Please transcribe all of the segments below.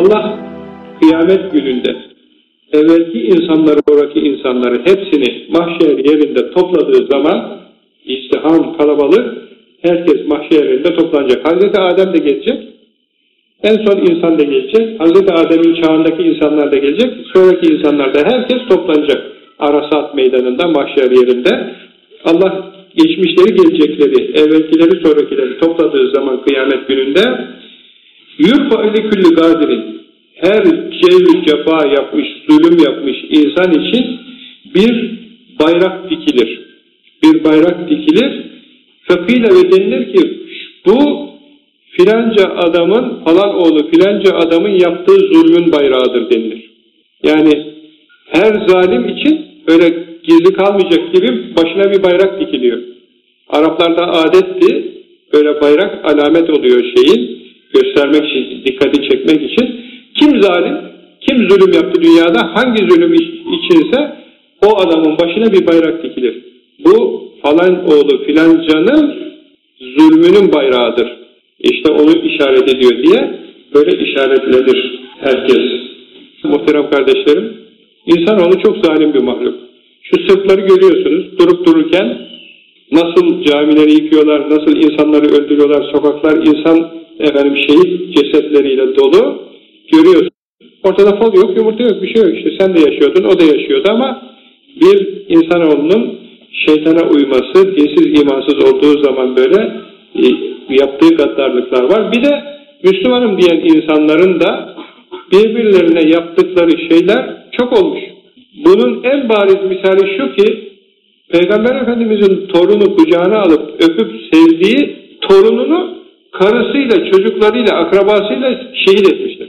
Allah kıyamet gününde evvelki insanları, sonraki insanları hepsini mahşer yerinde topladığı zaman izdiham, kalabalık herkes mahşer yerinde toplanacak. Hazreti Adem de gelecek. En son insan da gelecek. Hazreti Adem'in çağındaki insanlar da gelecek. Sonraki insanlar da herkes toplanacak. Arasat meydanında, mahşer yerinde. Allah geçmişleri, gelecekleri, evvelkileri, sonrakileri topladığı zaman kıyamet gününde yurfa ile küllü gadirin her cevri cefa yapmış, zulüm yapmış insan için bir bayrak dikilir. Bir bayrak dikilir. Fekile ve denilir ki bu filanca adamın, falan oğlu filanca adamın yaptığı zulmün bayrağıdır denilir. Yani her zalim için öyle gizli kalmayacak gibi başına bir bayrak dikiliyor. Araplarda adetti, böyle bayrak alamet oluyor şeyin, göstermek için, dikkati çekmek için. Kim zalim, kim zulüm yaptı dünyada, hangi zulüm içinse o adamın başına bir bayrak dikilir. Bu falan oğlu filancanın zulmünün bayrağıdır. İşte onu işaret ediyor diye böyle işaretlenir herkes. Muhterem kardeşlerim, insanoğlu çok zalim bir mahluk. Şu sırtları görüyorsunuz, durup dururken nasıl camileri yıkıyorlar, nasıl insanları öldürüyorlar, sokaklar insan efendim şehit cesetleriyle dolu görüyorsun. Ortada fal yok, yumurta yok, bir şey yok. İşte sen de yaşıyordun, o da yaşıyordu ama bir insanoğlunun şeytana uyması, dinsiz imansız olduğu zaman böyle e, yaptığı gaddarlıklar var. Bir de Müslümanım diyen insanların da birbirlerine yaptıkları şeyler çok olmuş. Bunun en bariz misali şu ki Peygamber Efendimiz'in torunu kucağına alıp öpüp sevdiği torununu karısıyla, çocuklarıyla, akrabasıyla şehit etmiştir.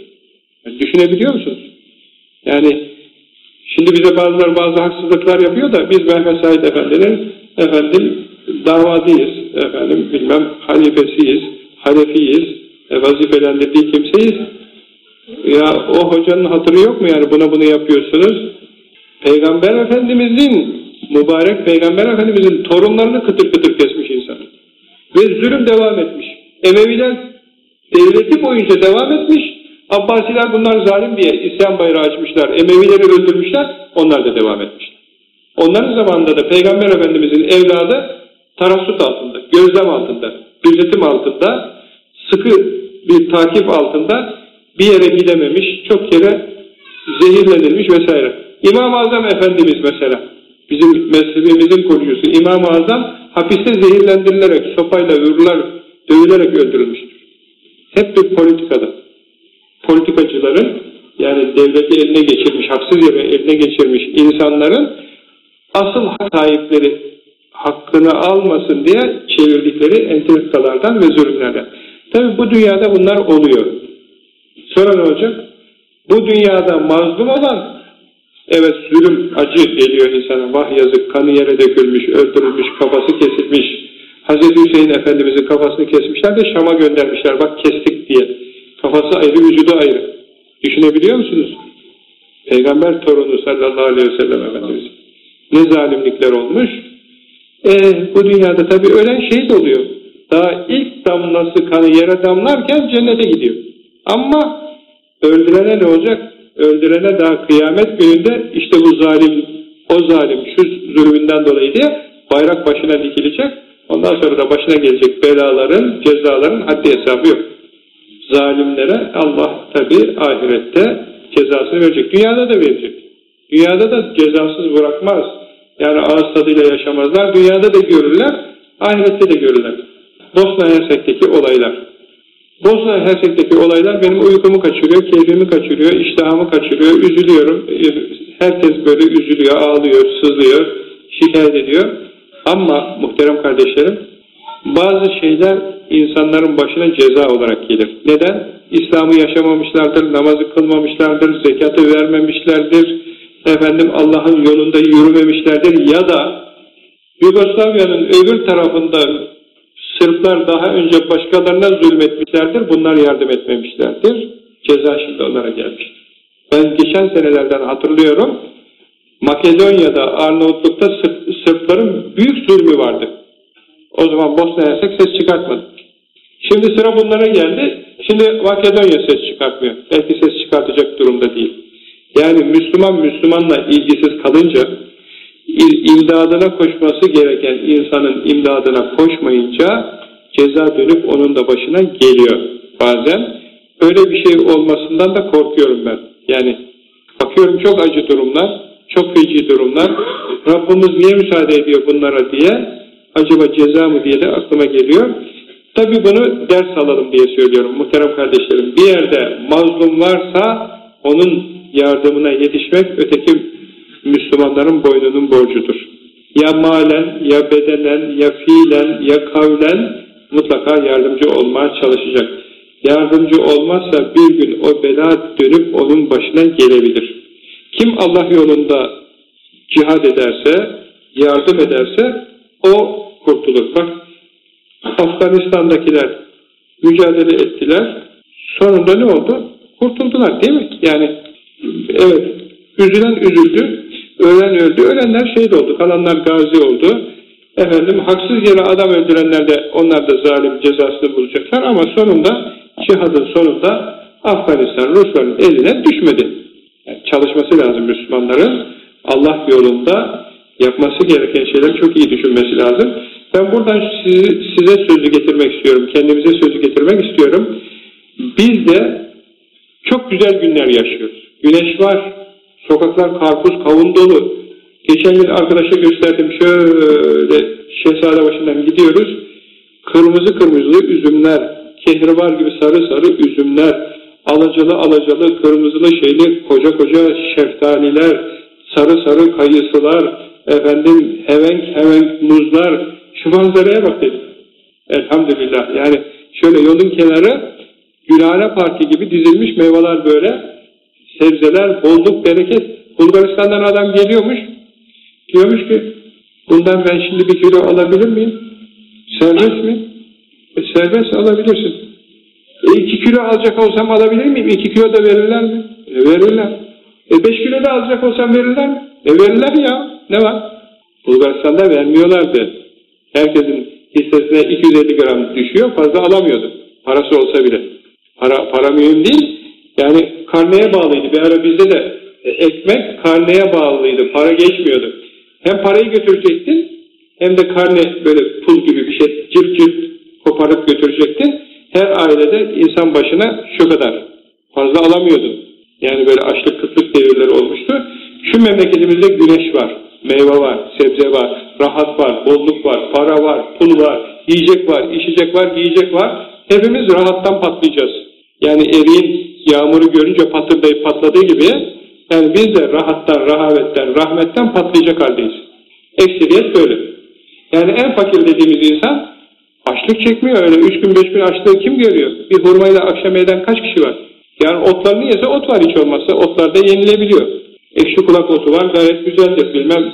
Yani düşünebiliyor musunuz? Yani şimdi bize bazıları bazı haksızlıklar yapıyor da biz Mehmet Said Efendi'nin efendim davadıyız, efendim bilmem halifesiyiz, halefiyiz, e, vazifelendirdiği kimseyiz. Ya o hocanın hatırı yok mu yani buna bunu yapıyorsunuz? Peygamber Efendimizin mübarek Peygamber Efendimizin torunlarını kıtır kıtır kesmiş insan. Ve zulüm devam etmiş. Emeviler devleti boyunca devam etmiş. Abbasiler bunlar zalim diye isyan bayrağı açmışlar. Emevileri öldürmüşler. Onlar da devam etmişler. Onların zamanında da Peygamber Efendimizin evladı tarassut altında, gözlem altında, gözetim altında, sıkı bir takip altında bir yere gidememiş, çok kere zehirlenilmiş vesaire. İmam-ı Azam Efendimiz mesela, bizim mezhebimizin kurucusu İmam-ı Azam hapiste zehirlendirilerek, sopayla vururlar, dövülerek öldürülmüştür. Hep bir politikada. Politikacıların yani devleti eline geçirmiş, haksız yere eline geçirmiş insanların asıl hak sahipleri hakkını almasın diye çevirdikleri entrikalardan ve zulümlerden. Tabi bu dünyada bunlar oluyor. Sonra ne olacak? Bu dünyada mazlum olan evet zulüm acı geliyor insana. Vah yazık kanı yere dökülmüş, öldürülmüş, kafası kesilmiş. Hz. Hüseyin Efendimizin kafasını kesmişler de Şam'a göndermişler. Bak kestik diye. Kafası ayrı, vücudu ayrı. Düşünebiliyor musunuz? Peygamber torunu sallallahu aleyhi ve sellem Efendimiz. Ne zalimlikler olmuş. E, bu dünyada tabi ölen şehit oluyor. Daha ilk damlası kanı yere damlarken cennete gidiyor. Ama öldürene ne olacak? Öldürene daha kıyamet gününde işte bu zalim, o zalim şu zulmünden dolayı diye bayrak başına dikilecek. Ondan sonra da başına gelecek belaların, cezaların haddi hesabı yok. Zalimlere Allah tabi ahirette cezasını verecek. Dünyada da verecek. Dünyada da cezasız bırakmaz. Yani ağız tadıyla yaşamazlar. Dünyada da görürler, ahirette de görürler. Bosna Hersek'teki olaylar. Bosna Hersek'teki olaylar benim uykumu kaçırıyor, keyfimi kaçırıyor, iştahımı kaçırıyor, üzülüyorum. Herkes böyle üzülüyor, ağlıyor, sızlıyor, şikayet ediyor. Ama muhterem kardeşlerim, bazı şeyler insanların başına ceza olarak gelir. Neden? İslam'ı yaşamamışlardır, namazı kılmamışlardır, zekatı vermemişlerdir, efendim Allah'ın yolunda yürümemişlerdir ya da Yugoslavya'nın öbür tarafında Sırplar daha önce başkalarına zulmetmişlerdir, bunlar yardım etmemişlerdir. Ceza şimdi onlara gelmiştir. Ben geçen senelerden hatırlıyorum, Makedonya'da, Arnavutluk'ta Sırp, Sırpların büyük zulmü vardı. O zaman Bosna Hersek ses çıkartmadı. Şimdi sıra bunlara geldi. Şimdi Makedonya ses çıkartmıyor. Belki ses Yani Müslüman Müslümanla ilgisiz kalınca imdadına koşması gereken insanın imdadına koşmayınca ceza dönüp onun da başına geliyor bazen. Öyle bir şey olmasından da korkuyorum ben. Yani bakıyorum çok acı durumlar, çok feci durumlar. Rabbimiz niye müsaade ediyor bunlara diye acaba ceza mı diye de aklıma geliyor. Tabi bunu ders alalım diye söylüyorum muhterem kardeşlerim. Bir yerde mazlum varsa onun yardımına yetişmek öteki Müslümanların boynunun borcudur. Ya malen, ya bedenen, ya fiilen, ya kavlen mutlaka yardımcı olmaya çalışacak. Yardımcı olmazsa bir gün o bela dönüp onun başına gelebilir. Kim Allah yolunda cihad ederse, yardım ederse o kurtulur. Bak Afganistan'dakiler mücadele ettiler. Sonunda ne oldu? Kurtuldular değil mi? Yani evet üzülen üzüldü, ölen öldü. Ölenler şehit oldu, kalanlar gazi oldu. Efendim haksız yere adam öldürenler de onlar da zalim cezasını bulacaklar ama sonunda cihadın sonunda Afganistan Rusların eline düşmedi. Yani çalışması lazım Müslümanların. Allah yolunda yapması gereken şeyler çok iyi düşünmesi lazım. Ben buradan sizi, size sözü getirmek istiyorum, kendimize sözü getirmek istiyorum. Biz de çok güzel günler yaşıyoruz. Güneş var, sokaklar karpuz, kavun dolu. Geçen gün arkadaşa gösterdim, şöyle Şehzade başından gidiyoruz. Kırmızı kırmızı üzümler, kehribar gibi sarı sarı üzümler, alacalı alacalı kırmızılı şeyli koca koca şeftaliler, sarı sarı kayısılar, efendim hevenk hevenk muzlar, şu manzaraya bak dedim. Elhamdülillah. Yani şöyle yolun kenarı Gülhane Parkı gibi dizilmiş meyveler böyle. Sebzeler, bolluk, bereket. Bulgaristan'dan adam geliyormuş. Diyormuş ki bundan ben şimdi bir kilo alabilir miyim? Serbest mi? E, serbest alabilirsin. E, iki kilo alacak olsam alabilir miyim? İki kilo da verirler mi? E, verirler. E beş kilo da alacak olsam verirler mi? E verirler ya. Ne var? Bulgaristan'da vermiyorlardı. Herkesin hissesine 250 gram düşüyor, fazla alamıyordu. Parası olsa bile. Para, para mühim değil. Yani karneye bağlıydı. Bir ara bizde de e, ekmek karneye bağlıydı. Para geçmiyordu. Hem parayı götürecektin hem de karne böyle pul gibi bir şey cırt cırt koparıp götürecektin. Her ailede insan başına şu kadar fazla alamıyordu. Yani böyle açlık kıtlık devirleri olmuştu. Şu memleketimizde güneş var meyve var, sebze var, rahat var, bolluk var, para var, pul var, yiyecek var, içecek var, giyecek var. Hepimiz rahattan patlayacağız. Yani eriğin yağmuru görünce patırdayıp patladığı gibi yani biz de rahattan, rahavetten, rahmetten patlayacak haldeyiz. Ekseriyet böyle. Yani en fakir dediğimiz insan açlık çekmiyor öyle. Üç gün beş gün açlığı kim görüyor? Bir hurmayla akşam eden kaç kişi var? Yani otlarını yese ot var hiç olmazsa. Otlar da yenilebiliyor. Ekşi kulak otu var gayet güzeldir bilmem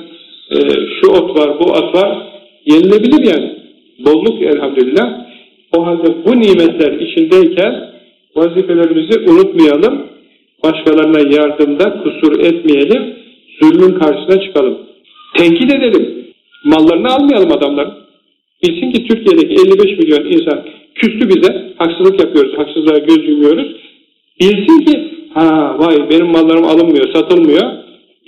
e, şu ot var bu ot var yenilebilir yani. Bolluk elhamdülillah. O halde bu nimetler içindeyken vazifelerimizi unutmayalım. Başkalarına yardımda kusur etmeyelim. Zulmün karşısına çıkalım. Tenkit edelim. Mallarını almayalım adamlar. Bilsin ki Türkiye'deki 55 milyon insan küstü bize. Haksızlık yapıyoruz. Haksızlığa göz yumuyoruz. Bilsin ki ha vay benim mallarım alınmıyor, satılmıyor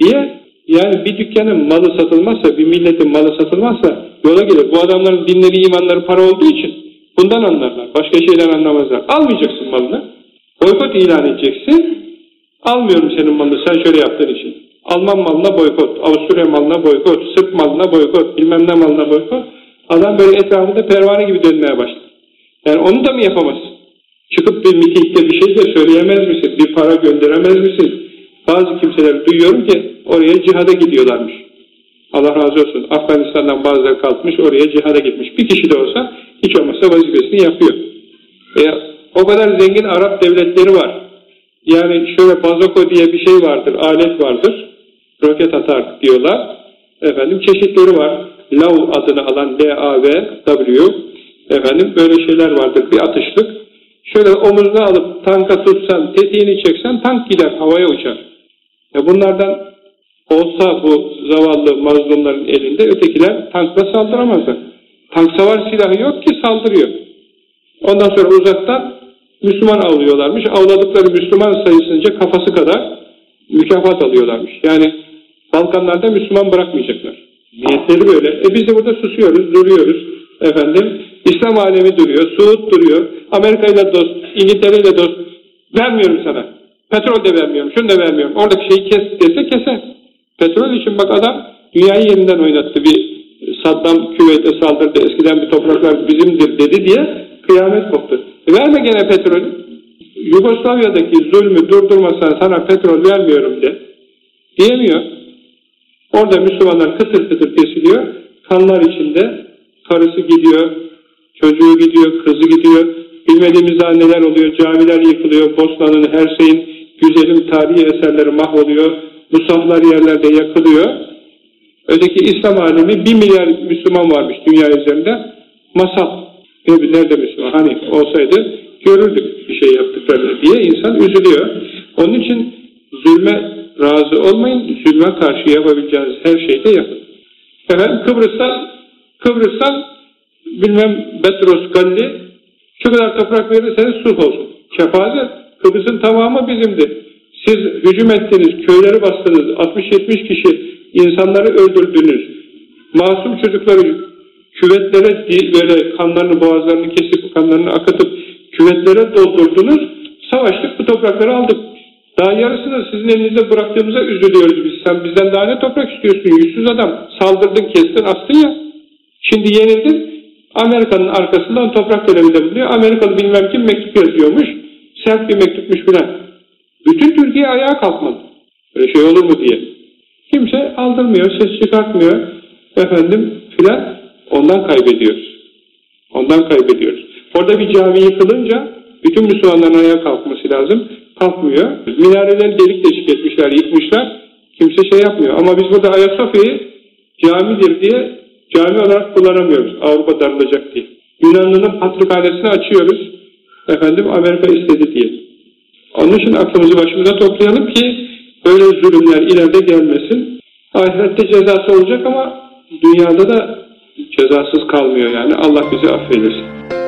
diye yani bir dükkanın malı satılmazsa, bir milletin malı satılmazsa yola gelir. Bu adamların dinleri, imanları para olduğu için bundan anlarlar. Başka şeyden anlamazlar. Almayacaksın malını. Boykot ilan edeceksin. Almıyorum senin malını sen şöyle yaptığın için. Alman malına boykot, Avusturya malına boykot, Sırp malına boykot, bilmem ne malına boykot. Adam böyle etrafında pervane gibi dönmeye başlar. Yani onu da mı yapamazsın? Çıkıp bir mitingde bir şey de söyleyemez misin? Bir para gönderemez misin? Bazı kimseler duyuyorum ki oraya cihada gidiyorlarmış. Allah razı olsun. Afganistan'dan bazıları kalkmış oraya cihada gitmiş. Bir kişi de olsa hiç olmazsa vazifesini yapıyor. E, o kadar zengin Arap devletleri var. Yani şöyle bazoko diye bir şey vardır, alet vardır. Roket atar diyorlar. Efendim çeşitleri var. LAV adını alan L-A-V-W efendim böyle şeyler vardır. Bir atışlık. Şöyle omuzuna alıp tanka tutsan, tetiğini çeksen tank gider, havaya uçar. Ya bunlardan olsa bu zavallı mazlumların elinde ötekiler tankla saldıramazlar. Tank savar silahı yok ki saldırıyor. Ondan sonra uzaktan Müslüman avlıyorlarmış. Avladıkları Müslüman sayısınca kafası kadar mükafat alıyorlarmış. Yani Balkanlarda Müslüman bırakmayacaklar. Niyetleri böyle. E biz de burada susuyoruz, duruyoruz. Efendim, İslam alemi duruyor, Suud duruyor, Amerika ile dost, İngiltere ile dost. Vermiyorum sana. Petrol de vermiyorum, şunu da vermiyorum. Oradaki şeyi kes dese keser. Petrol için bak adam dünyayı yerinden oynattı. Bir Saddam Küveyt'e saldırdı, eskiden bir topraklar bizimdir dedi diye kıyamet koptu. E verme gene petrolü. Yugoslavya'daki zulmü durdurmasan sana petrol vermiyorum de. Diyemiyor. Orada Müslümanlar kıtır kıtır kesiliyor. Kanlar içinde karısı gidiyor, çocuğu gidiyor, kızı gidiyor. Bilmediğimiz daha neler oluyor. Camiler yıkılıyor. Bosna'nın her şeyin güzelim tarihi eserleri mahvoluyor. Musaflar yerlerde yakılıyor. Öteki İslam alemi bir milyar Müslüman varmış dünya üzerinde. Masal. Nerede Müslüman? Hani olsaydı görürdük bir şey yaptıklarını diye insan üzülüyor. Onun için zulme razı olmayın. Zulme karşı yapabileceğiniz her şeyi de yapın. Efendim Kıbrıs'tan Kıbrıs'tan bilmem Betros Galli şu kadar toprak verirseniz sulh olsun. Kefazet. Kıbrıs'ın tamamı bizimdi. Siz hücum ettiniz, köyleri bastınız, 60-70 kişi insanları öldürdünüz. Masum çocukları küvetlere böyle kanlarını, boğazlarını kesip kanlarını akıtıp küvetlere doldurdunuz. Savaştık, bu toprakları aldık. Daha yarısını sizin elinizde bıraktığımıza üzülüyoruz biz. Sen bizden daha ne toprak istiyorsun? Yüzsüz adam. Saldırdın, kestin, astın ya. Şimdi yenildin. Amerika'nın arkasından toprak talebinde bulunuyor. Amerikalı bilmem kim mektup yazıyormuş. Sert bir mektupmuş filan. Bütün Türkiye ayağa kalkmadı. Böyle şey olur mu diye. Kimse aldırmıyor, ses çıkartmıyor. Efendim filan. Ondan kaybediyoruz. Ondan kaybediyoruz. Orada bir cami yıkılınca bütün Müslümanların ayağa kalkması lazım. Kalkmıyor. Minareler delik deşik etmişler, yıkmışlar. Kimse şey yapmıyor. Ama biz burada Ayasofya'yı camidir diye cami olarak kullanamıyoruz. Avrupa darılacak diye. Yunanlı'nın patrikhanesini açıyoruz. Efendim Amerika istedi diye. Onun için aklımızı başımıza toplayalım ki böyle zulümler ileride gelmesin. Ahirette cezası olacak ama dünyada da cezasız kalmıyor yani. Allah bizi affeylesin.